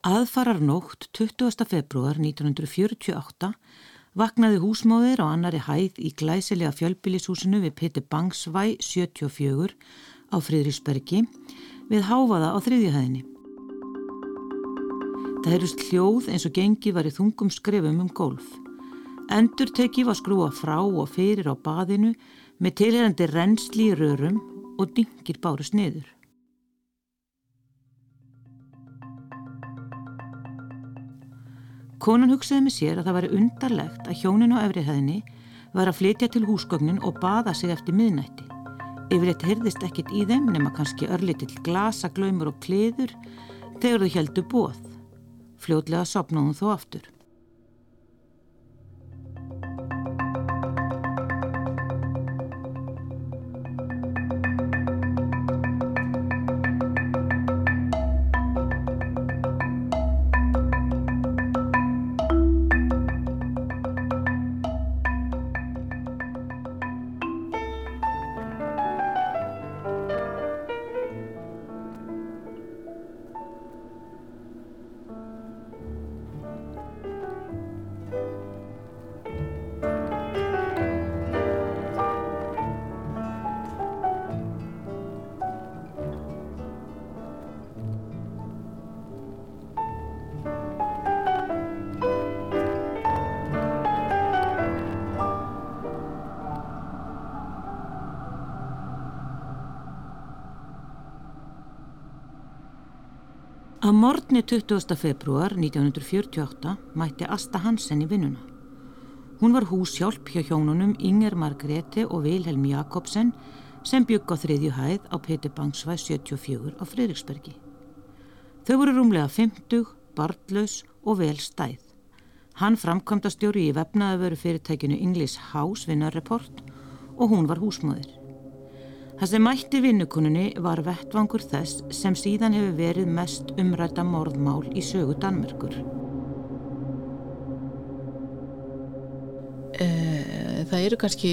Aðfarar nótt 20. februar 1948 vaknaði húsmóðir á annari hæð í glæsilega fjölbílishúsinu við Peter Bangsvæ 74 á Fridriksbergi við háfaða á þriðjuhæðinni. Það heyrust hljóð eins og gengi var í þungum skrefum um golf. Endur teki var skrúa frá og fyrir á baðinu með tilherandi reynsli í rörum og dingir bárust niður. Konan hugsaði með sér að það væri undarlegt að hjónin á efrihæðinni var að flytja til húsgögnin og baða sig eftir miðnætti. Yfirleitt heyrðist ekkit í þeim nema kannski örlitill glasa, glaumur og kliður þegar þau heldu bóð. Fljótlega sopnáðum þó aftur. Morgni 20. februar 1948 mætti Asta Hansen í vinnuna. Hún var húsjálp hjá hjónunum Inger Margrethe og Vilhelm Jakobsen sem bygg á þriðju hæð á Petur Bangsvæð 74 á Fridriksbergi. Þau voru rúmlega 50, barndlaus og vel stæð. Hann framkvæmdastjóri í vefnaðavöru fyrirtækinu English House Vinnarreport og hún var húsmöður. Það sem mætti vinnukunni var vettvangur þess sem síðan hefur verið mest umræta morðmál í sögu Danmerkur. Eh, það eru kannski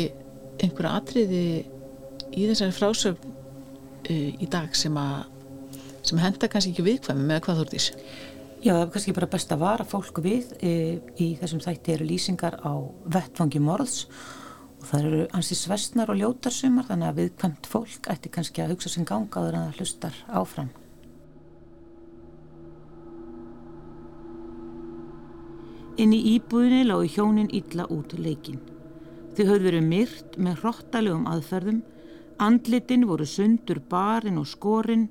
einhverja atriði í þessari frásögn eh, í dag sem, sem henda kannski ekki viðkvæmi með hvað þú ert ís? Já, það er kannski bara best að vara fólk við e, í þessum þætti eru lýsingar á vettvangi morðs og það eru ansið svestnar og ljótarsumar þannig að viðkvæmt fólk ætti kannski að hugsa sem gangaður en það hlustar áfram. Inn í íbúðinni lágu hjónin illa út leikin. Þau höfðu verið myrt með hróttalegum aðferðum, andlitin voru sundur barinn og skorinn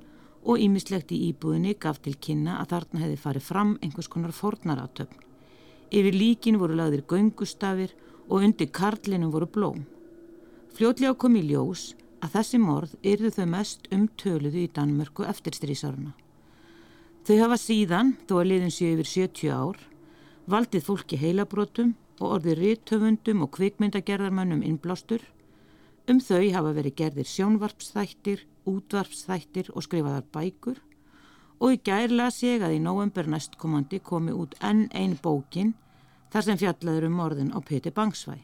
og ímislegt í íbúðinni gaf til kynna að þarna hefði farið fram einhvers konar fornaratöfn. Yfir líkin voru lagðir göngustafir og undir karlinum voru blóm. Fljótlega kom í ljós að þessi morð yrðu þau mest umtöluðu í Danmörku eftir strísáruna. Þau hafa síðan, þó að liðin séu yfir 70 ár, valdið fólki heilabrótum og orðið rittöfundum og kvikmyndagerðarmönnum innblástur. Um þau hafa verið gerðir sjónvarpsþættir, útvarpsþættir og skrifaðar bækur og í gærla seg að í november næstkomandi komi út enn einn bókin þar sem fjallaður um morðin á Peti Bangsvæ.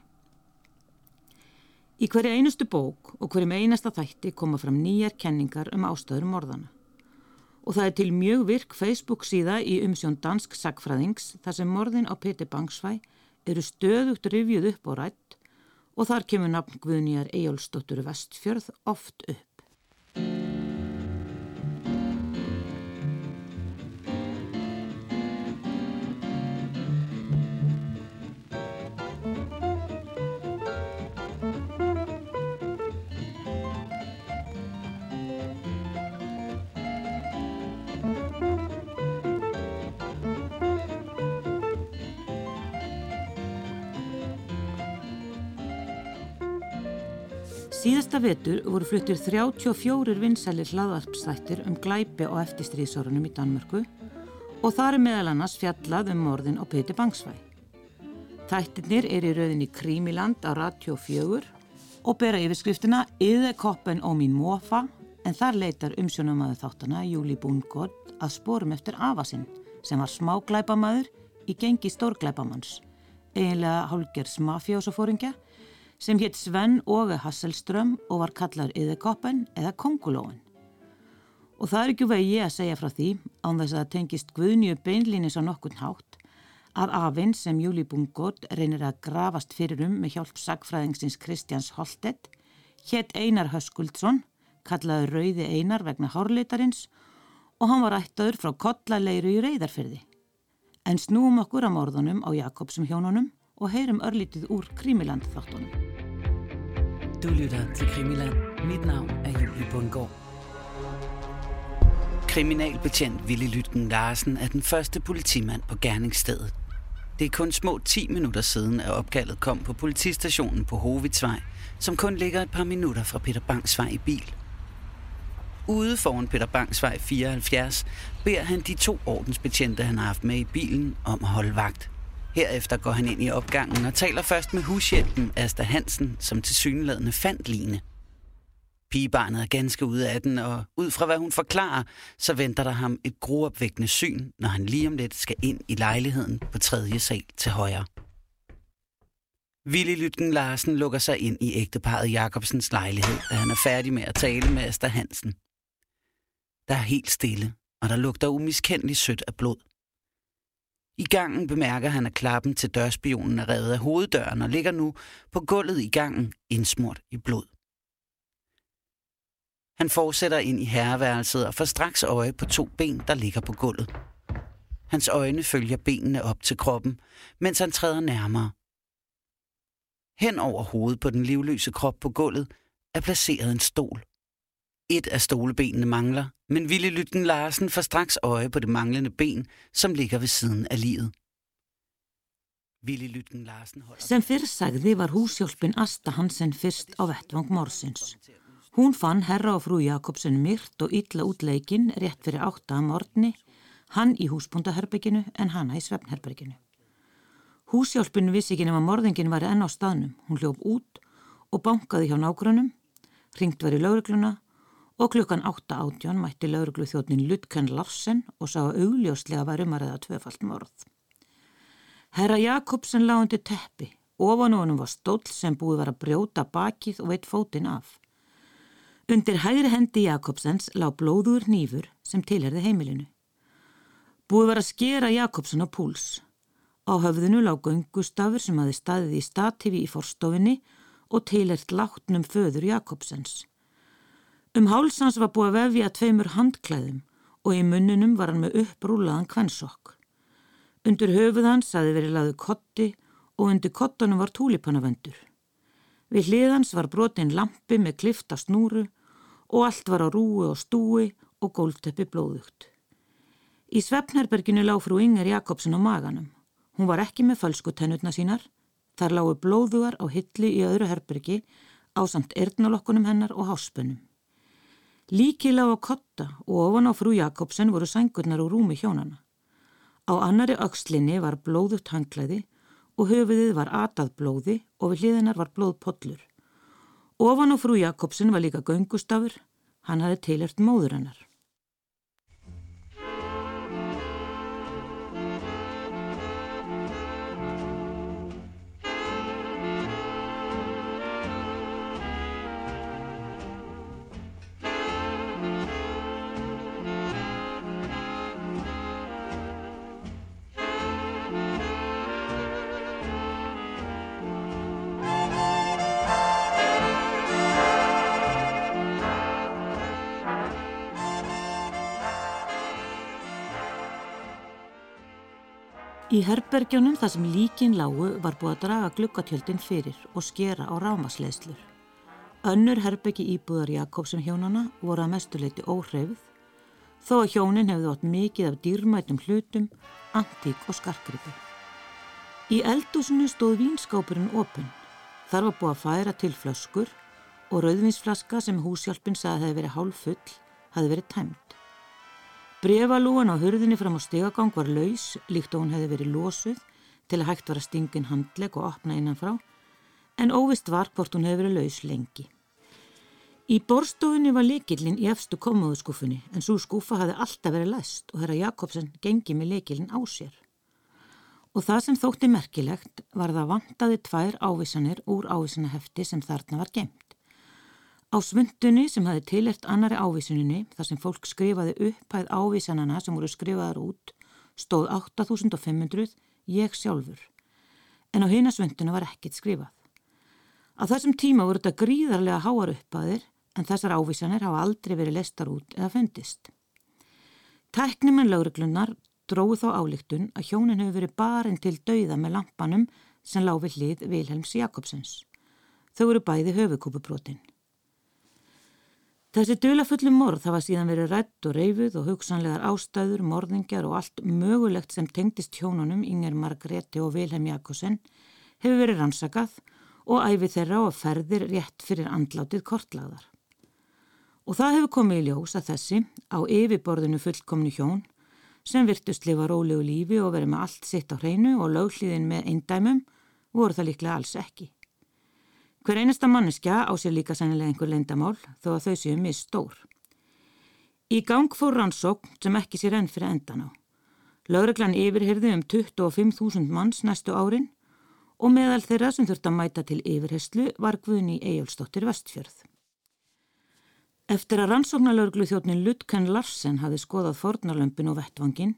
Í hverju einustu bók og hverjum einasta þætti koma fram nýjar kenningar um ástöður morðana. Og það er til mjög virk Facebook síða í umsjón Dansk Sagfræðings þar sem morðin á Peti Bangsvæ eru stöðugt rivjuð upp og rætt og þar kemur nafn Guðnýjar Ejólfsdóttur Vestfjörð oft upp. Síðasta vetur voru fluttir 34 vinsælir hlaðvarpstættir um glæpi og eftirstríðsórunum í Danmörku og þar er meðal annars fjallað um morðin á Peti Bangsvæ. Þættirnir er í rauðinni Krímiland á Radio 4 og bera yfirskriftina Yðe koppen og mín mofa en þar leitar umsjónamaður þáttana Júli Búngård að spórum eftir Avasinn sem var smáglæpamaður í gengi stórglæpamanns, eiginlega hálgjörðs mafjósafóringja sem hétt Sven Óge Hasselström og var kallar Yðekoppen eða Kongulóin. Og það er ekki vegi að segja frá því, án þess að það tengist Guðnju beinlínis á nokkurn hátt, að afinn sem Júli Bungótt reynir að grafast fyrir um með hjálp sagfræðingsins Kristjáns Holtet, hétt Einar Höskuldsson, kallaði Rauði Einar vegna hárleitarins og hann var ættaður frá kollaleiru í reyðarfyrði. En snúum okkur á morðunum á Jakobsum hjónunum og heyrum örlítið úr Krimiland þáttunum. Du lytter til Krimiland. Mit navn er Julie Bundgaard. Kriminalbetjent Ville Lytten Larsen er den første politimand på gerningsstedet. Det er kun små 10 minutter siden, at opkaldet kom på politistationen på Hovitsvej, som kun ligger et par minutter fra Peter Bangs vej i bil. Ude foran Peter Bangs vej 74 beder han de to ordensbetjente, han har haft med i bilen, om at holde vagt. Herefter går han ind i opgangen og taler først med hushjælpen Asta Hansen, som til syneladende fandt Line. Pigebarnet er ganske ude af den, og ud fra hvad hun forklarer, så venter der ham et gruopvækkende syn, når han lige om lidt skal ind i lejligheden på tredje sal til højre. Willy Lytgen Larsen lukker sig ind i ægteparet Jacobsens lejlighed, da han er færdig med at tale med Asta Hansen. Der er helt stille, og der lugter umiskendeligt sødt af blod. I gangen bemærker han, at klappen til dørspionen er revet af hoveddøren og ligger nu på gulvet i gangen indsmurt i blod. Han fortsætter ind i herreværelset og får straks øje på to ben, der ligger på gulvet. Hans øjne følger benene op til kroppen, mens han træder nærmere. Hen over hovedet på den livløse krop på gulvet er placeret en stol. Et af stolebenene mangler, men Ville Lytten Larsen får straks øje på det manglende ben, som ligger ved siden af livet. Ville Lytten Larsen holder... Sem fyrr sagði var húsjálpin Asta Hansen fyrst á vettvang morsins. Hún fann herra og frú Jakobsen myrt og illa útleikin rétt fyrir átta að morgni, hann í húsbúndaherbygginu en hana í svefnherbygginu. Húsjálpin vissi ekki nema morðingin var enn á staðnum. Hún hljóf út og bankaði hjá nágrunum, ringt var í laurugluna og klukkan átta átjón mætti lauruglu þjóttnin Lutken Larsen og sá augljóslega var um að reða tvefalt morð. Herra Jakobsen lágandi teppi, ofan og honum var stóll sem búið var að brjóta bakið og veit fótinn af. Undir hægri hendi Jakobsens lág blóður nýfur sem tilherði heimilinu. Búið var að skera Jakobsen á púls. Á höfðinu lág göngustafur sem hafi staðið í statifi í forstofinni og tilhert látnum föður Jakobsens. Um hálsans var búið að vefja tveimur handklæðum og í munnunum var hann með upprúlaðan kvennsokk. Undir höfuð hans hafi verið laðu kotti og undir kottanum var túlipanavöndur. Við hliðans var brotin lampi með klifta snúru og allt var á rúi og stúi og gólteppi blóðugt. Í svefnherberginu lág frú Inger Jakobsen á maganum. Hún var ekki með fölsku tennutna sínar. Þar lágu blóðugar á hilli í öðru herbergi á samt erdnalokkunum hennar og háspunum. Líki lág á kotta og ofan á frú Jakobsen voru sængurnar úr rúmi hjónana. Á annari aukslinni var blóðugt hangklæði og höfuðið var atað blóði og við hliðinar var blóðpollur. Ofan á frú Jakobsen var líka göngustafur, hann hafi tilert móður hennar. Í herbergjónum þar sem líkin lágu var búið að draga glukkatjöldin fyrir og skera á rámasleðslur. Önnur herbergi íbúðar Jakobsen hjónana voru að mestuleiti óhreyfð þó að hjónin hefði átt mikið af dýrmætum hlutum, antík og skarkripi. Í eldúsinu stóð vínskápurinn opinn. Þar var búið að færa til flöskur og rauðvinsflaska sem húsjálpin sagði hefði verið hálf full hefði verið tæmt. Brefalúan á hurðinni fram á stegagang var laus, líkt og hún hefði verið losuð til að hægt var að stingin handleg og opna innanfrá, en óvist var hvort hún hefði verið laus lengi. Í borstofunni var likillin í efstu komóðuskúfunni, en svo skúfa hafði alltaf verið læst og herra Jakobsen gengi með likillin á sér. Og það sem þótti merkilegt var það vantaði tvær ávísanir úr ávísanahefti sem þarna var gemt. Á svundunni sem hafi tilert annari ávísuninni, þar sem fólk skrifaði upphæð ávísanana sem voru skrifaðar út, stóð 8500 ég sjálfur. En á hina svundunni var ekkit skrifað. Á þessum tíma voru þetta gríðarlega háar upphæðir en þessar ávísanir hafa aldrei verið lestar út eða fundist. Tæknimenn lauruglunar dróðu þá álíktun að hjónin hefur verið barinn til dauða með lampanum sem láfi hlið Vilhelms Jakobsens. Þau voru bæði höfukúpubrótin. Þessi dölafullu morð hafa síðan verið rætt og reyfuð og hugsanlegar ástæður, morðingjar og allt mögulegt sem tengdist hjónunum Inger Margréti og Vilhelm Jakobsen hefur verið rannsakað og æfið þeirra og ferðir rétt fyrir andlátið kortlagðar. Og það hefur komið í ljós að þessi á yfirborðinu fullkomnu hjón sem virtust lifa rólegu lífi og verið með allt sitt á hreinu og löglíðin með eindæmum voru það líklega alls ekki. Hver einasta manneskja á sér líka sennilega einhver leindamál þó að þau séu mist stór. Í gang fór rannsókn sem ekki sér enn fyrir endan á. Lögreglan yfirhyrði um 25.000 manns næstu árin og meðal þeirra sem þurft að mæta til yfirherslu var Guðni Ejjólfsdóttir Vestfjörð. Eftir að rannsóknarlaurglu þjóttnin Lutken Larsen hafi skoðað fornarlömpin og vettvangin,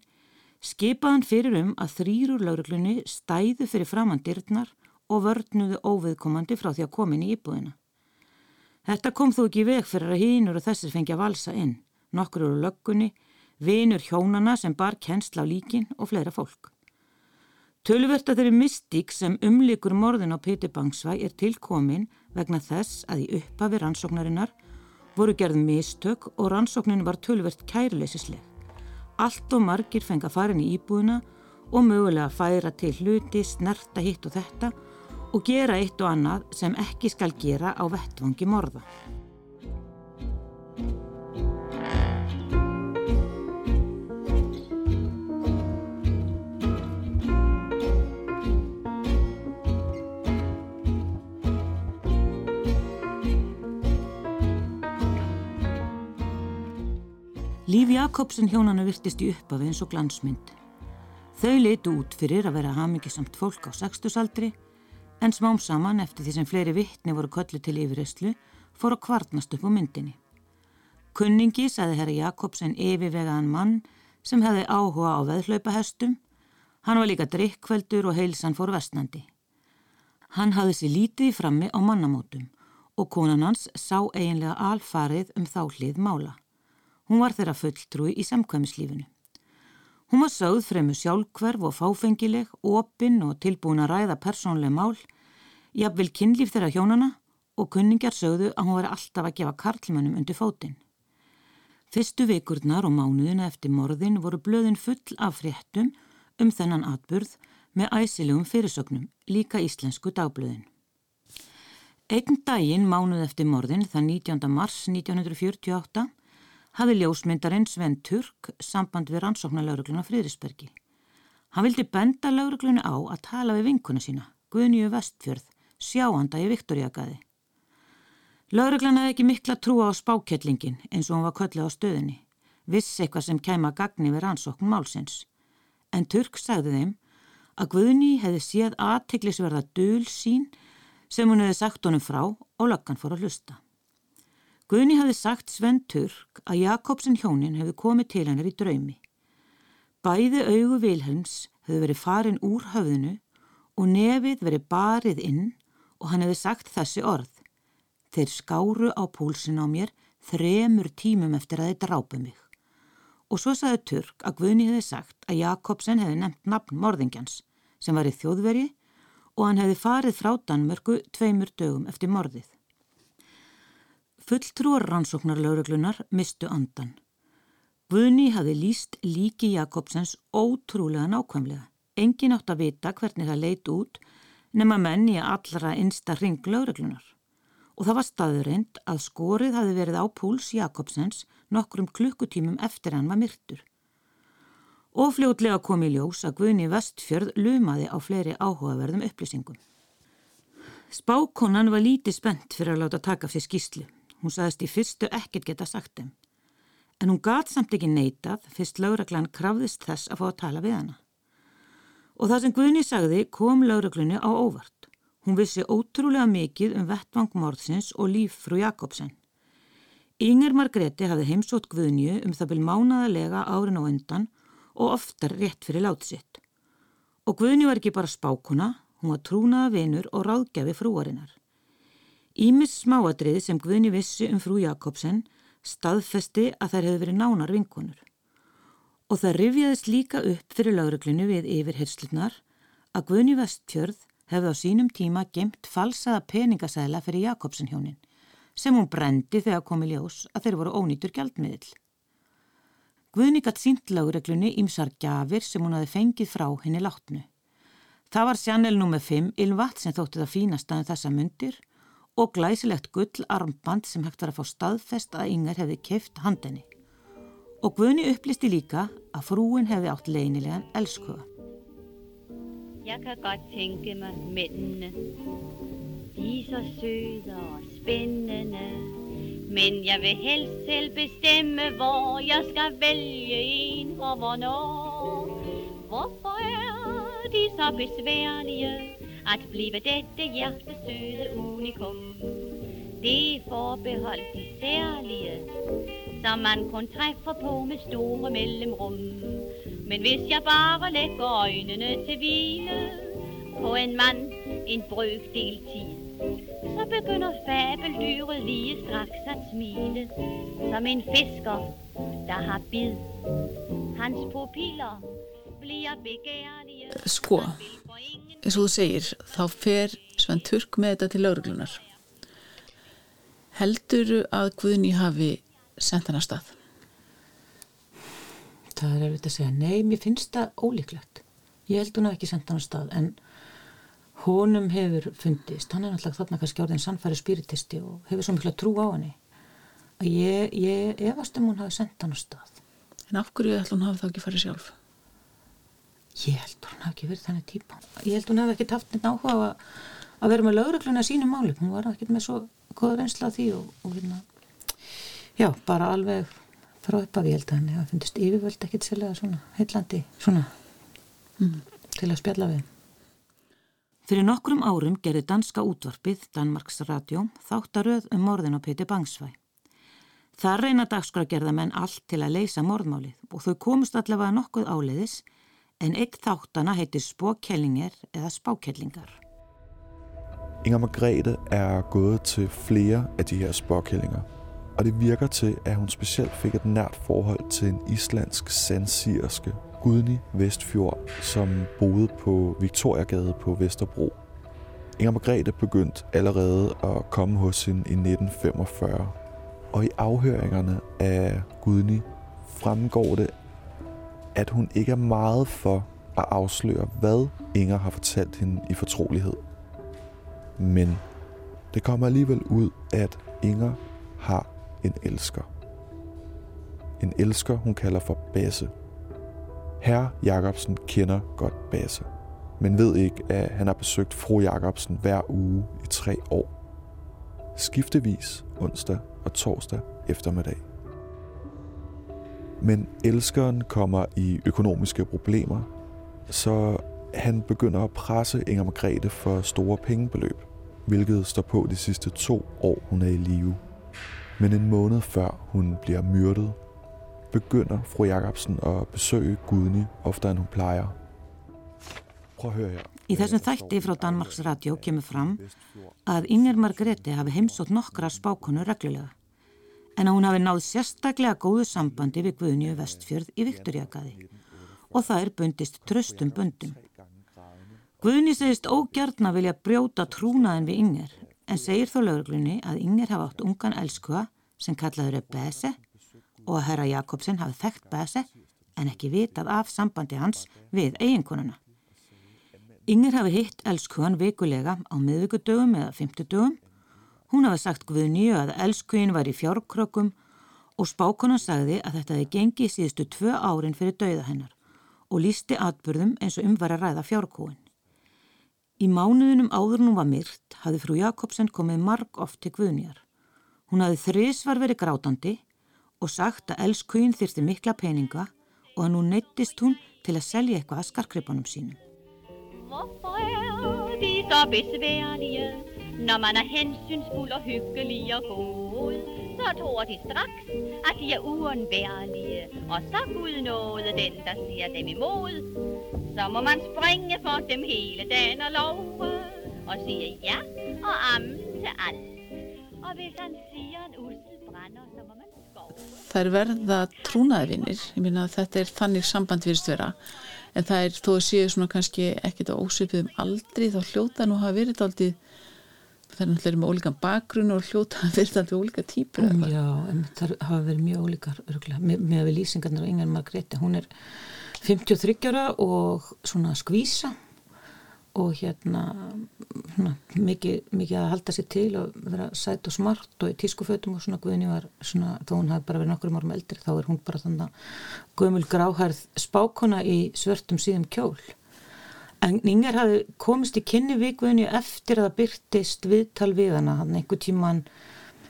skipaðan fyrir um að þrýrur lauruglunni stæðu fyrir framandirnar og vörnuðu óviðkomandi frá því að komin í íbúðina. Þetta kom þó ekki veg fyrir að hínur og þessir fengi að valsa inn, nokkur eru löggunni, vinur hjónana sem bar kennsla á líkin og fleira fólk. Tölvert að þeirri mystík sem umlikur morðin á Píti Bangsvæ er tilkomin vegna þess að í upphafi rannsóknarinnar voru gerð mistök og rannsóknin var tölvert kærleisisleg. Allt og margir fengi að fara inn í íbúðuna og mögulega færa til hluti, snerta hitt og þetta og gera eitt og annað sem ekki skal gera á vettvangi morða. Líf Jakobsen hjónana virtist í uppafi eins og glansmynd. Þau leitu út fyrir að vera hamingisamt fólk á sextusaldri en smám saman eftir því sem fleiri vittni voru köllu til yfirreyslu fór að kvarnast upp á myndinni. Kunningi saði herra Jakobsen yfirvegaðan mann sem hefði áhuga á veðhlaupahestum. Hann var líka drikkveldur og heilsan fór vestnandi. Hann hafði sér lítið í frammi á mannamótum og konan hans sá eiginlega alfarið um þá hlið mála. Hún var þeirra fulltrúi í samkvæmislífinu. Hún var sögð fremur sjálfkverf og fáfengileg, opinn og tilbúin að ræða persónlega mál, jafnvel kynlíf þeirra hjónana og kunningar sögðu að hún var alltaf að gefa karlmönnum undir fótinn. Fyrstu vikurnar og mánuðina eftir morðin voru blöðin full af fréttum um þennan atburð með æsilegum fyrirsögnum, líka íslensku dagblöðin. Einn daginn mánuð eftir morðin, þann 19. mars 1948, hafi ljósmyndarinn Sven Turk samband við rannsóknarlaurugluna Fríðrisbergi. Hann vildi benda lauruglunu á að tala við vinkuna sína, Guðnju Vestfjörð, sjáanda í Viktoríagaði. Lauruglan hefði ekki mikla trúa á spákettlingin eins og hún var köllið á stöðinni, viss eitthvað sem kæma gagni við rannsókn málsins. En Turk sagði þeim að Guðni hefði séð aðteglisverða döl sín sem hún hefði sagt honum frá og löggan fór að hlusta. Guðni hafi sagt Sven Turk að Jakobsen hjónin hefði komið til hennar í draumi. Bæði augu Vilhelms hefði verið farin úr höfðinu og nefið verið barið inn og hann hefði sagt þessi orð. Þeir skáru á púlsin á mér þremur tímum eftir að þeir drápu mig. Og svo saði Turk að Guðni hefði sagt að Jakobsen hefði nefnt nafn morðingjans sem var í þjóðveri og hann hefði farið frá Danmörku tveimur dögum eftir morðið. Fulltrúar rannsóknarlauruglunar mistu andan. Guðni hafi líst líki Jakobsens ótrúlega nákvæmlega. Engin átt að vita hvernig það leit út nema menn í allra einsta ring lauruglunar. Og það var staðurreind að skorið hafi verið á púls Jakobsens nokkrum klukkutímum eftir hann var myrtur. Og fljótlega kom í ljós að Guðni Vestfjörð lumaði á fleiri áhugaverðum upplýsingum. Spákonan var lítið spennt fyrir að láta taka fyrir skýslu. Hún saðist í fyrstu ekkert geta sagt þeim. En hún gat samt ekki neitað fyrst lauraglann krafðist þess að fá að tala við hana. Og það sem Guðni sagði kom lauraglunni á óvart. Hún vissi ótrúlega mikið um vettvangmorðsins og líf frú Jakobsen. Inger Margreti hafði heimsótt Guðnju um það byrj mánaðalega árin á endan og oftar rétt fyrir látsitt. Og Guðnju var ekki bara spákuna, hún var trúnaða vinur og ráðgjafi frúarinnar. Ímis smáadrið sem Guðnju vissi um frú Jakobsen staðfesti að þær hefði verið nánar vinkunur. Og það rifjaðist líka upp fyrir lauruglunu við yfirherslunar að Guðnju Vestfjörð hefði á sínum tíma gemt falsaða peningasæla fyrir Jakobsen hjónin sem hún brendi þegar komi ljós að þeir voru ónýtur gjaldmiðl. Guðni gatt sínt laureglunni ímsar gafir sem hún hafi fengið frá henni látnu. Það var sjannel nr. 5 Ylvat sem þótti það fínast aðeins þessa myndir og glæsilegt gull armband sem hægt var að fá staðfest að yngar hefði keift handinni. Og Guðni upplisti líka að frúin hefði átt leynilegan elskuða. Jeg kan godt tænke mig mændene. De er så søde og spændende. Men jeg vil helst selv bestemme Hvor jeg skal vælge en og hvornår. Hvorfor er de så besværlige At blive dette hjertesøde unikum? Det er forbeholdt de særlige. Som man kun træffer på med store mellemrum Men hvis jeg bare lægger øjnene til hvile På en mand en brøkdel tid så begynder fabeldyret lige straks at smile, som en fisker, der har bid. Hans pupiller bliver begærlige. Sko, eins og þú segir, þá fer Svend Turk með þetta til lauruglunar. Heldur að Guðni hafi sendt hann að stað? Það er auðvitað að segja, nei, mér finnst það ólíklegt. Ég held hún að ekki sendt hann að stað, en honum hefur fundist, hann er náttúrulega þarna kannski orðin sannfæri spiritisti og hefur svo miklu trú á henni að ég, ég efast um hún hafi sendt hann á stað En af hverju ætlum hún hafi þá ekki farið sjálf? Ég held hún hafi ekki verið þannig típa ég held hún hafi ekki haft neitt áhuga að, að vera með lögregluna sínum máli hún var ekki með svo goða reynsla því og, og hérna já, bara alveg frá upp að ég held að henni hafi fundist yfirvöld ekkit sérlega svona heillandi svona mm, til að spjalla við Fyrir nokkrum árum gerði danska útvarpið, Danmarks Radio, þáttaröð um morðin á Peti Bangsvæ. Það reyna dagskragerðamenn allt til að leysa morðmálið og þau komust allavega nokkuð áleiðis en eitt þáttana heitir spåkællinger eða spákællingar. Inger Margrethe er gået til flere af de her spåkællinger, og det virker til, at hun specielt fik et nært forhold til en islandsk sandsirske Gudni Vestfjord, som boede på Victoriagade på Vesterbro. Inger Margrethe begyndte allerede at komme hos hende i 1945. Og i afhøringerne af Gudni fremgår det, at hun ikke er meget for at afsløre, hvad Inger har fortalt hende i fortrolighed. Men det kommer alligevel ud, at Inger har en elsker. En elsker, hun kalder for Basse. Herr Jacobsen kender godt Basse, men ved ikke, at han har besøgt fru Jacobsen hver uge i tre år. Skiftevis onsdag og torsdag eftermiddag. Men elskeren kommer i økonomiske problemer, så han begynder at presse Inger Margrethe for store pengebeløb, hvilket står på de sidste to år, hun er i live. Men en måned før hun bliver myrdet, begynder fru Jakobsen að besögu Guðni ofta en hún plejer. Prøv að höra hér. Í þessum þætti frá Danmarks Radio kemur fram að Inger Margrethe hafi heimsótt nokkra spákonu reglulega en að hún hafi náð sérstaklega góðu sambandi við Guðnju Vestfjörð í Viktorjakaði og það er bundist tröstum bundum. Guðni segist ógjarn að vilja brjóta trúnaðin við Inger en segir þó lögurglunni að Inger hafa átt ungan elskuða sem kallaður er Bese og að herra Jakobsen hafi þekkt Bese en ekki vitað af sambandi hans við eiginkonuna. Inger hafi hitt elskuðan vikulega á miðvíkudögum eða fymtudögum. Hún hafi sagt Guðnýju að elskuðin var í fjárkrökkum og spákonan sagði að þetta hefði gengið síðustu tvö árin fyrir dauða hennar og lísti atbyrðum eins og umvar að ræða fjárkúin. Í mánuðunum áður nú var myrt hafði frú Jakobsen komið marg oft til Guðnýjar. Hún hafði þrísvar verið grátandi og sagt að elskugin þyrsti mikla peninga og að nú neittist hún til að selja eitthvað að skarkripanum sínum. Når man er hensynsfuld og hyggelig og god, så tror de straks, at de er uundværlige. Og så Gud nåde den, der ser dem imod. Så må man springe for dem hele dagen og love, og sige ja og amen til alt. Og hvis han siger en ussel brænder, så må man skove. Það er verða trúnaðvinir, ég minna að þetta er þannig samband virðist vera, en það er þó að séu svona kannski ekkit á ósöpuðum aldri þá hljóta nú hafa verið aldrei það er náttúrulega með ólíkan bakgrunn og hljóta hafa verið aldrei ólíka típur Mm, Já, en það hafa verið mjög ólíkar örgulega, með, með við lýsingarnar á Ingar Margréti, hún er 53 ára og svona skvísa og hérna svona, mikið, mikið að halda sér til og vera sætt og smart og í tískufötum og svona Guðni var svona, þó hún hafi bara verið nokkur árum eldri, þá er hún bara þannig gömul gráhærð spákona í svörtum síðum kjól En Inger hafi komist í kynni vikvöðinu eftir að það byrtist viðtal við hana, hann einhver tíman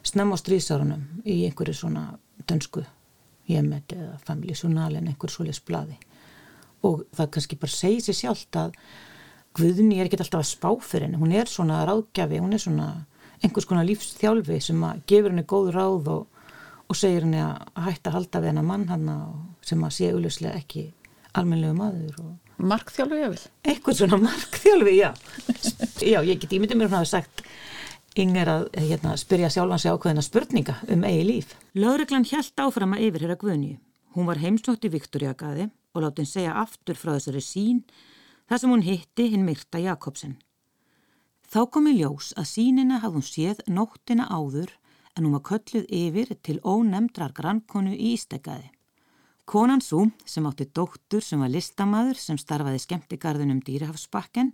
snemma á strísárunum í einhverju svona dönsku jemet eða family journal en einhverju svoleiðs blaði. Og það kannski bara segi sér sjálft að Guðni er ekki alltaf að spá fyrir henni, hún er svona ráðgjafi, hún er svona einhvers konar lífsþjálfi sem að gefur henni góð ráð og, og segir henni að hætta að halda við hennar mann hann sem að sé auðvitað ekki almennlegu maður og Markþjálfu ég vil. Eitthvað svona markþjálfi, já. Já, ég get ímyndið mér hún hafi sagt yngir að hérna, spyrja sjálfan sig ákveðina spurninga um eigi líf. Láreglan hjælt áfram að yfirherra Guðnju hún var heimsnótt í Viktoriagaði og láti henn segja aftur frá þessari sín þar sem hún hitti hinn Myrta Jakobsen. Þá kom í ljós að sínina hafði hún séð nóttina áður en hún var kölluð yfir til ónemdrar grannkonu í Ísteggaði Konan svo, sem átti dóttur sem var listamaður sem starfaði skemmtigarðunum dýrihafsbakken,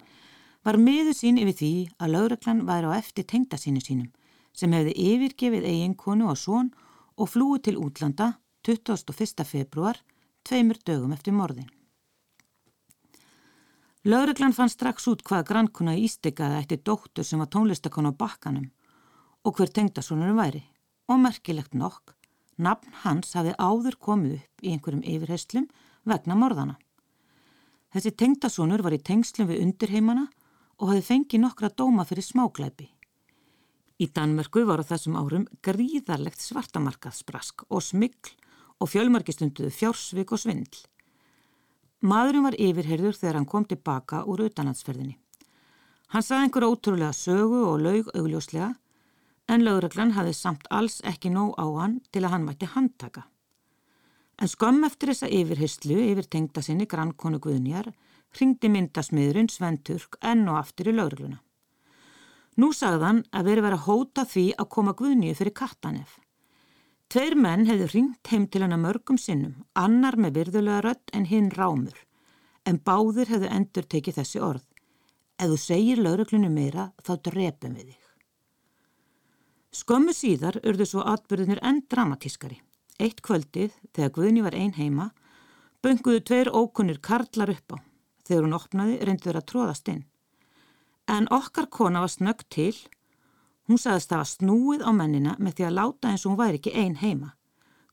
var miður sín yfir því að lauröklan væri á eftir tengda sínu sínum, sem hefði yfirgefið eiginkonu og són og flúið til útlanda 21. februar, tveimur dögum eftir morðin. Lauröklan fann strax út hvaða grannkona í Ístegaði ætti dóttur sem var tónlistakona á bakkanum og hver tengda svonurum væri, og merkilegt nokk, Nafn hans hafi áður komið upp í einhverjum yfirheyslum vegna morðana. Þessi tengdasónur var í tengslum við undirheimana og hafi fengið nokkra dóma fyrir smáklæpi. Í Danmörku var á þessum árum gríðarlegt svartamarkaðsbrask og smikl og fjölmarkistunduðu fjársvik og svindl. Maðurinn var yfirherður þegar hann kom tilbaka úr utanlandsferðinni. Hann sagði einhverja ótrúlega sögu og laug augljóslega en lögreglan hafði samt alls ekki nóg á hann til að hann mætti handtaka. En skömm eftir þessa yfirhyslu yfir tengda sinni grannkonu Guðnjar ringdi myndasmiðurinn Sventurk enn og aftur í lögregluna. Nú sagðan að veri verið að hóta því að koma Guðnju fyrir kattanef. Tveir menn hefði ringt heim til hana mörgum sinnum, annar með virðulega rött en hinn rámur, en báðir hefði endur tekið þessi orð. Ef þú segir lögreglunu meira þá drepum við þig. Skömmu síðar urðu svo atbyrðinir enn dramatískari. Eitt kvöldið, þegar Guðni var ein heima, bönguðu tveir ókunnir karlar upp á. Þegar hún opnaði, reyndu þeirra að tróðast inn. En okkar kona var snögg til. Hún sagðist það var snúið á mennina með því að láta eins og hún væri ekki ein heima.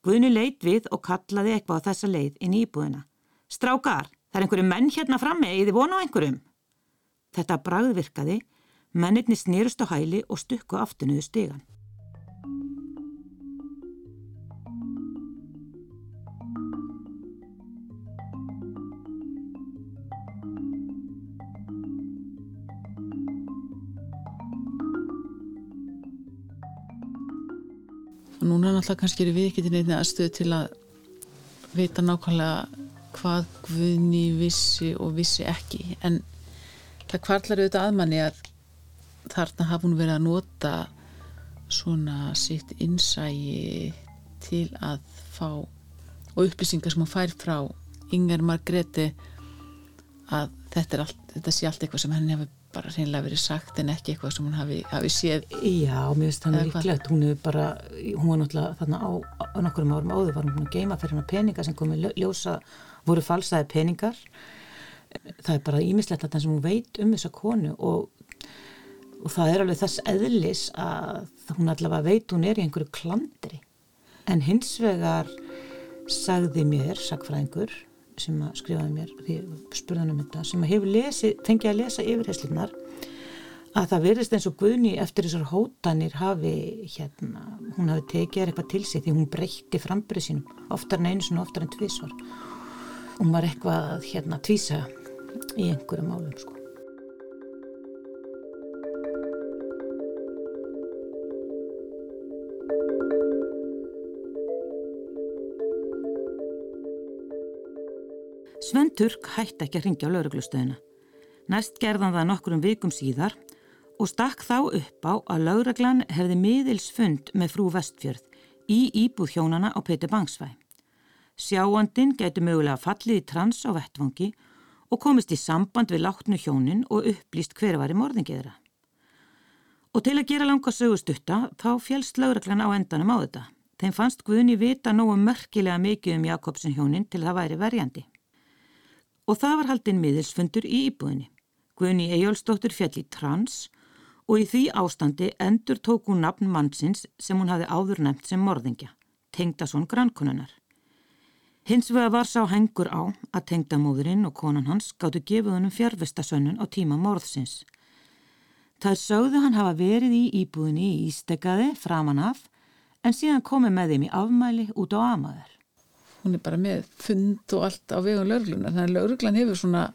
Guðni leit við og kallaði eitthvað á þessa leið inn í íbúðina. Strákar, það er einhverju menn hérna frammi, ég þið vona á einhverjum. Þetta bragð virkaði Mennirni snýrust á hæli og stukku aftunuðu stegan. núna náttúrulega kannski er við ekki til neitt aðstöðu til að vita nákvæmlega hvað Guðni vissi og vissi ekki en það kvarlar auðvitað aðmanni að þarna hafa hún verið að nota svona sitt innsægi til að fá og upplýsingar sem hún fær frá Inger Margreti að þetta, allt, þetta sé allt eitthvað sem henni hefur bara reynilega verið sagt en ekki eitthvað sem hún hafi, hafi séð. Já, mér finnst það líklegt, hún hefur bara, hún var náttúrulega þarna á, á nokkurum árum áður var hún að geima fyrir hennar peninga sem komið ljósa, voru falsaði peningar. Það er bara ímislegt að það sem hún veit um þessa konu og, og það er alveg þess eðlis að hún allavega veit hún er í einhverju klandri. En hins vegar sagði mér, sagfræðingur, sem að skrifaði mér því ég spurði hann um þetta, sem að hefur lesi, fengið að lesa yfirherslunar að það verðist eins og Guðni eftir þessar hótanir hafi hérna, hún hafi tekið eitthvað til sig því hún breytti frambrið sínum oftar en einu svona oftar en tvísvar hún var eitthvað hérna tvísa í einhverju málum sko. Sven Turk hætti ekki að ringja á lauruglustöðina. Næst gerðan það nokkurum vikum síðar og stakk þá upp á að lauruglan hefði miðilsfund með frú Vestfjörð í íbúð hjónana á Petur Bangsvæ. Sjáandin getur mögulega fallið í trans á vettvangi og komist í samband við látnu hjónin og upplýst hver var í morðingiðra. Og til að gera langa sögustutta þá fjælst lauruglan á endanum á þetta. Þeim fannst Guðni vita nógu mörkilega mikið um Jakobsen hjónin til það væri verjandi og það var haldinn miðilsfundur í íbúðinni. Guðni Ejjólfsdóttur fjall í trans og í því ástandi endur tók hún nafn mannsins sem hún hafi áður nefnt sem morðingja, Tengdason grannkonunar. Hins vega var sá hengur á að tengdamóðurinn og konan hans gáttu gefið hennum fjárvestasönnun á tíma morðsins. Það sögðu hann hafa verið í íbúðinni í Ísteggaði framan af en síðan komið með þeim í afmæli út á amaður hún er bara með fund og allt á vegum lauruglunar þannig að lauruglan hefur svona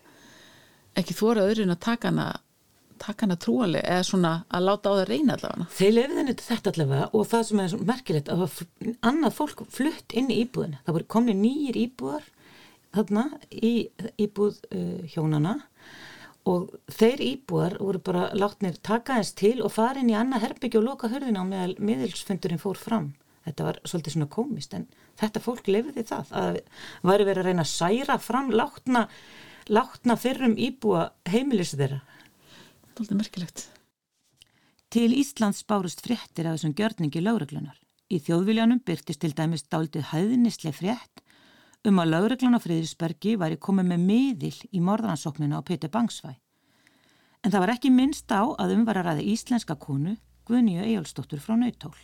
ekki þórað öðrun að taka hana taka hana trúaleg eða svona að láta á það reyna allavega. Þeir lefiðin þetta allavega og það sem er merkilegt að annað fólk flutt inn í íbúðina. Það voru komni nýjir íbúðar þarna í íbúð uh, hjónana og þeir íbúðar voru bara látnir taka eins til og fara inn í annað herbyggja og loka hörðina á meðal miðilsfundurinn fór fram þetta var svolítið svona komist en þetta fólk lefiði það að væri verið að reyna að særa fram látna, látna fyrrum íbúa heimilis þeirra. Svolítið merkilegt. Til Íslands bárust fréttir af þessum gjörningi láreglunar Í þjóðviljanum byrtist til dæmis dáltið hæðinislega frétt um að láreglan á Friðrisbergi væri komið með miðil í morðansóknuna á Petur Bangsvæ. En það var ekki minnst á að umvara ræði íslenska konu Guðnýju Ejálsdóttur frá Nautól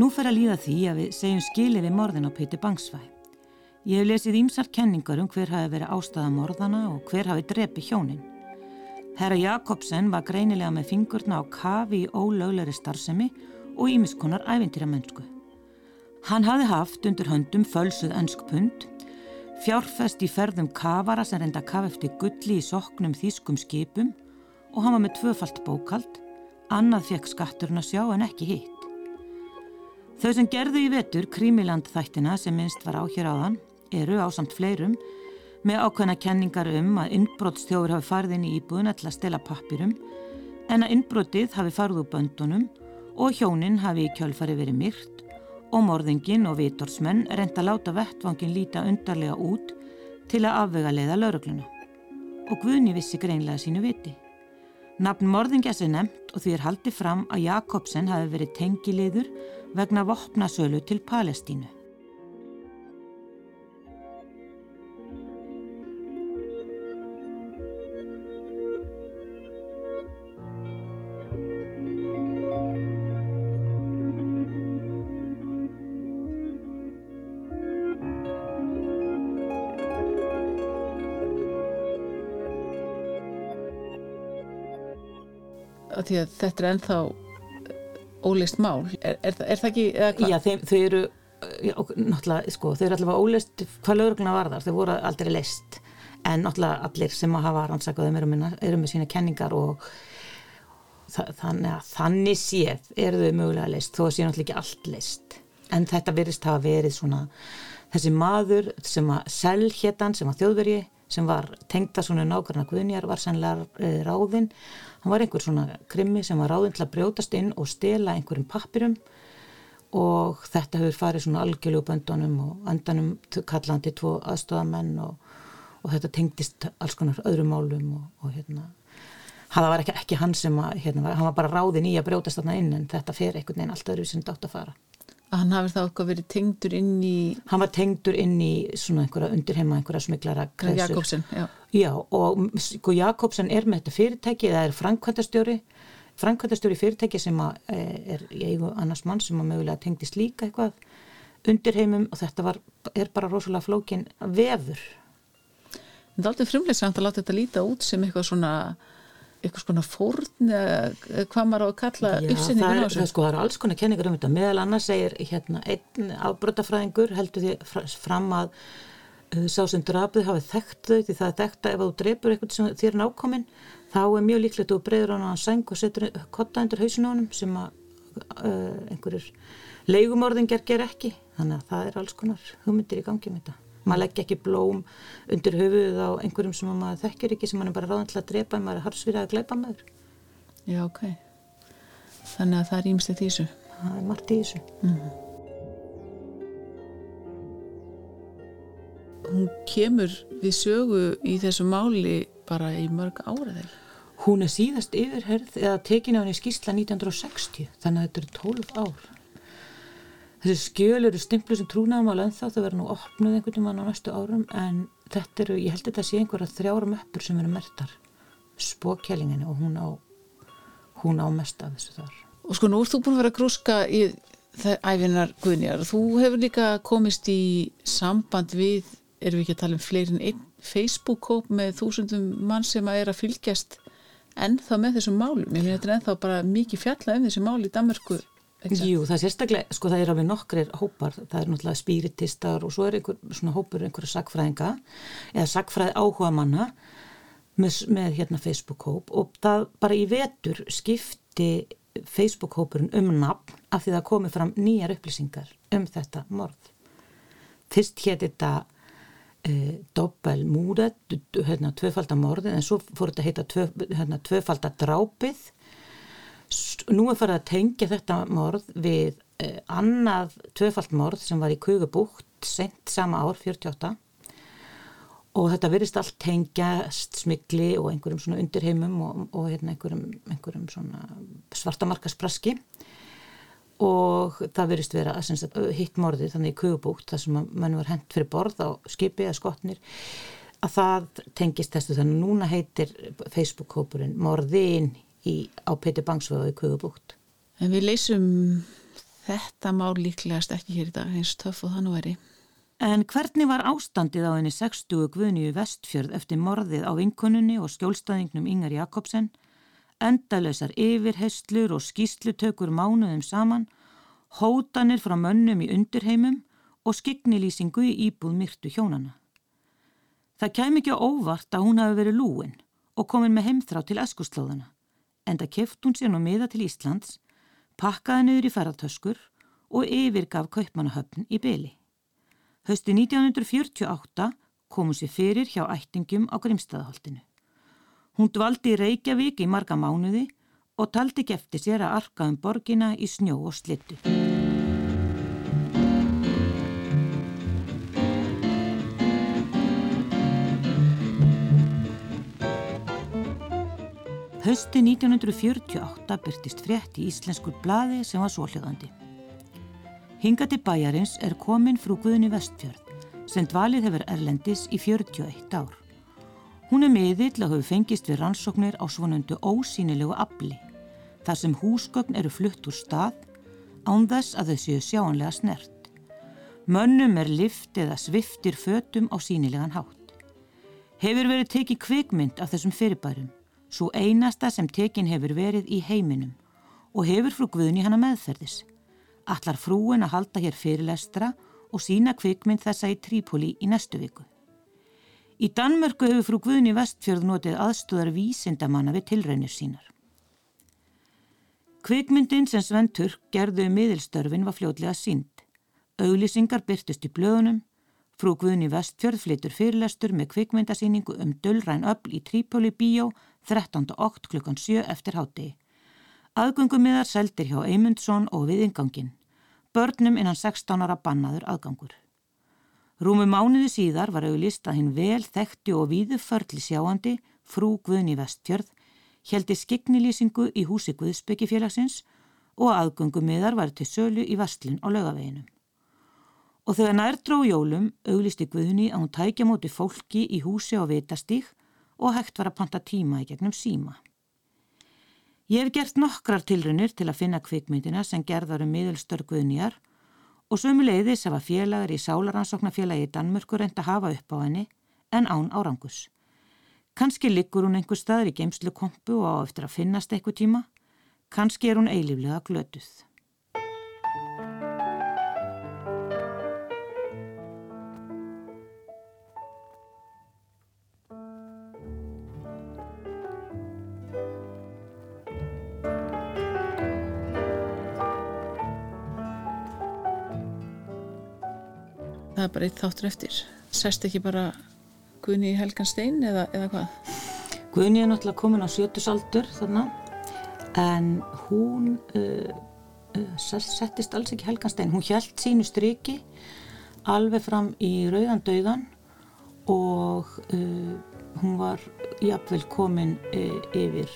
Nú fer að líða því að við segjum skilið við morðin á Pétur Bangsvæ. Ég hef lesið ímsar kenningar um hver hafi verið ástæða morðana og hver hafi drepi hjónin. Herra Jakobsen var greinilega með fingurna á kafi í ólöglegri starfsemi og ímiskonar ævintýra mennsku. Hann hafi haft undir höndum fölsuð ennskpund, fjárfest í ferðum kavara sem reynda kaf eftir gulli í soknum þýskum skipum og hann var með tvöfalt bókald, annað fekk skatturinn að sjá en ekki hitt. Þau sem gerðu í vetur Krímiland þættina sem minnst var á hér áðan eru á samt fleirum með ákveðna kenningar um að innbrottstjóður hafi farið inn í íbúðun til að stela pappirum en að innbrottið hafi farið úr böndunum og hjónin hafi í kjölfari verið myrt og morðingin og vitorsmenn reynda að láta vettvangin líta undarlega út til að afvega leiða laurugluna. Og Guðni vissi greinlega sínu viti. Nafn morðingjas er nefnt og því er haldið fram að Jakobsen hafi verið tengiliður vegna vopnasölu til Palestínu. Því að þetta er ennþá ólist mál, er, er, er það ekki eða hvað? Já, þeim, þau eru já, náttúrulega, sko, þau eru allavega ólist hvað lögurgluna var þar, þau voru aldrei list en náttúrulega allir sem að hafa rannsakaðum eru, eru með sína kenningar og það, þannig að þannig séð eru þau mögulega list þó að sé náttúrulega ekki allt list en þetta verist hafa verið svona þessi maður sem að selhéttan sem að þjóðvergi sem var tengta svona nákvæmna guðnjar var sannlega eh, ráðinn. Hann var einhver svona krimmi sem var ráðinn til að brjótast inn og stela einhverjum pappirum. Og þetta hefur farið svona algjörlu böndunum og andanum kallandi tvo aðstofamenn og, og þetta tengdist alls konar öðrum málum og, og hérna. Það var ekki, ekki hann sem að, hérna, hann var bara ráðinn í að brjótast þarna inn en þetta fer einhvern veginn allt öðru sem dátt að fara að hann hafi þá eitthvað verið tengdur inn í Hann var tengdur inn í svona einhverja undirheima, einhverja smiklara. Jakobsen, já. Já, og sko Jakobsen er með þetta fyrirtæki, það er framkvæmtastjóri, framkvæmtastjóri fyrirtæki sem að, eh, er í eigu annars mann sem að mögulega tengdist líka eitthvað undirheimum og þetta var, er bara rosalega flókin vefur. En það er aldrei frumlega að láta þetta líta út sem eitthvað svona eitthvað svona fórn hvað maður á að kalla uppsetningun á þessu sko, það er alls konar kenningar um þetta. Meðal annars segir hérna, einn afbrotafræðingur heldur því fra- fram að uh, sá sem drafið hafi þekkt þau því það er þekkt að ef þú drepur eitthvað sem þér er nákominn þá er mjög líklegt að þú breyður hann á hann sæng og setur kotta undir honum sem að uh, einhverjir leigumorðingar ger ekki. Þannig að það er alls konar hugmyndir í gangi með þetta. Maður leggja ekki blóm undir höfuðið á einhverjum sem maður þekkir ekki sem maður er bara ráðan til að drepa en maður er harsfyrir að gleipa með þur. Já, ok. Þannig að það er ímstætt í þessu. Það er margt í þessu. Hún kemur við sögu í þessu máli bara í mörg ára þegar. Hún er síðast yfirherð eða tekin á henni skýrsla 1960 þannig að þetta eru 12 ár. Þessi skjöl eru stimplu sem trúnaðum á ennþá þau verður nú opnuð einhvern veginn á næstu árum en þetta eru, ég held að þetta sé einhverja þrjára möppur sem eru mertar spókjælinginni og hún á hún á mest af þessu þar. Og sko nú ert þú búin að vera að grúska í það æfinar Guðnjar. Þú hefur líka komist í samband við, erum við ekki að tala um fleirin einn Facebook-kóp með þúsundum mann sem að er að fylgjast ennþá með þessum málum. Ég meina þetta er ennþá bara mikið fjalla um þessi mál í Danmarku. Satt? Jú, það er sérstaklega, sko það er alveg nokkrir hópar, það er náttúrulega spiritistar og svo er einhver svona hópur einhverja sagfræðinga eða sagfræði áhuga manna með, með hérna Facebook-hóp og það bara í vetur skipti Facebook-hópurinn um nafn af því það komi fram nýjar upplýsingar um þetta morð. Fyrst hétt þetta uh, doppel múret, hérna tvöfaldamorðið en svo fór þetta heita tvö, hérna, tvöfaldadrápið nú er farið að tengja þetta morð við eh, annað tvöfalt morð sem var í Kugubúkt sent sama ár, 48 og þetta verðist allt tengjast smikli og einhverjum svona undirheimum og, og hérna einhverjum, einhverjum svona svartamarkaspraski. Og það verðist vera hitt morðið þannig í Kugubúkt þar sem mann var hent fyrir borð á skipi eða skotnir að það tengist þessu. Þannig núna heitir Facebook-hópurinn morðin í, á Peti Bangsvöðu í Kugubúkt. En við leysum þetta mál líklegast ekki hér í dag eins töff og það nú er í. En hvernig var ástandið á henni 60 Guðnýju Vestfjörð eftir morðið á vinkonunni og skjólstaðingnum Ingar Jakobsen, endalösar yfirheyslur og skýslutökur mánuðum saman, hótanir frá mönnum í undirheimum og skiknilýsingu í íbúð myrtu hjónana. Það kæm ekki á óvart að hún hafi verið lúin og komin með heimþrá til eskuslóðana, en það keft hún sér nú miða til Íslands, pakkaði niður í ferðartöskur og yfirgaf kaupmannahöfn í byli. Hösti 1948 komu sér fyrir hjá ættingum á Grimstaðaholtinu. Hún dvaldi í Reykjavík í marga mánuði og taldi eftir sér að arka um borgina í snjó og slittu. Hösti 1948 byrtist frétt í íslenskur blaði sem var svohljóðandi. Hinga til bæjarins er komin frú Guðni Vestfjörð sem dvalið hefur erlendis í 41 ár. Hún er miðill að hafa fengist við rannsóknir á svonundu ósýnilegu afli þar sem húsgögn eru flutt úr stað án þess að þau séu sjáanlega snert. Mönnum er lift eða sviftir fötum á sínilegan hátt. Hefur verið tekið kvikmynd af þessum fyrirbærum, svo einasta sem tekin hefur verið í heiminum og hefur frú Guðni hana meðferðis. Allar frúin að halda hér fyrirlestra og sína kvikmynd þessa í Trípoli í næstu viku. Í Danmörku hefur frú Guðni Vestfjörð notið aðstöðar vísindamanna við tilraunir sínar. Kvikmyndin sem Sven Turk gerðu um miðilstörfin var fljótlega sínd. Auglýsingar byrtust í blöðunum, frú Guðni Vestfjörð flytur fyrirlestur með kvikmyndasýningu um Döllræn öll í Trípoli bíó 13. okt klukkan 7 eftir hátegi. Aðgöngumiðar seldir hjá Eymundsson og við ingangin. Börnum innan 16 ára bannaður aðgangur. Rúmu mánuði síðar var auðlist að hinn vel þekkti og víðu förli sjáandi frú Guðni Vestfjörð heldi skiknilýsingu í húsi Guðsbyggifélagsins og aðgöngumiðar var til sölu í vastlinn á lögaveginum. Og þegar nær dró jólum auglisti Guðni að hún tækja móti fólki í húsi á vitastík og hægt var að panta tíma í gegnum síma. Ég hef gert nokkrar tilrunir til að finna kvikmyndina sem gerðar um miðelstur Guðnjar og sömuleiðis hafa félagar í Sálaransóknarfélagi í Danmörku reynd að hafa upp á henni en án árangus. Kanski liggur hún einhver staður í geimslu kompu og á eftir að finnast eitthvað tíma, kannski er hún eiliflega glötuð. Það er bara eitt þáttur eftir. Sest ekki bara Guðni í Helgan Stein eða, eða hvað? Guðni er náttúrulega komin á sjötusaldur þarna en hún uh, uh, settist alls ekki helganstein hún hjælt sínu striki alveg fram í rauðan döðan og uh, hún var jafnvel komin uh, yfir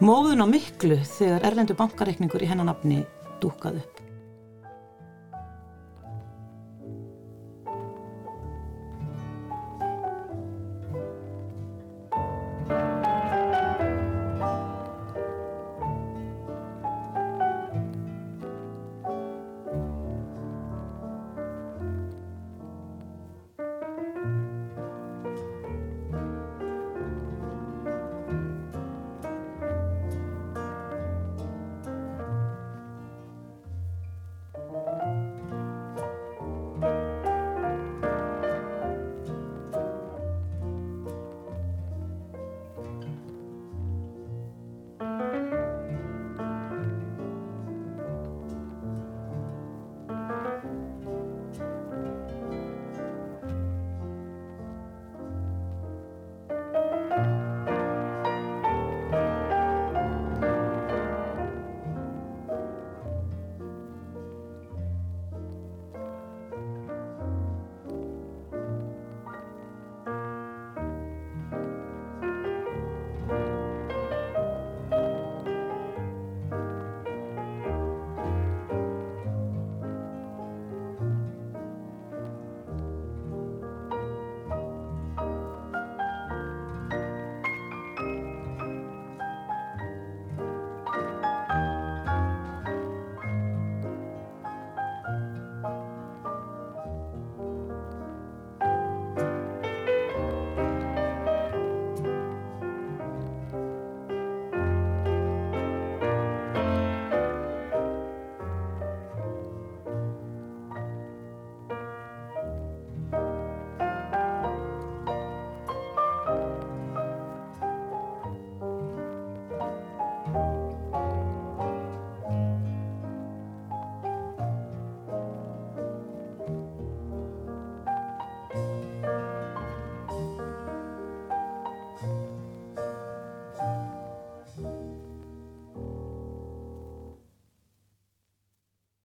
móðun á miklu þegar erlendu bankareikningur í hennan nafni dúkað upp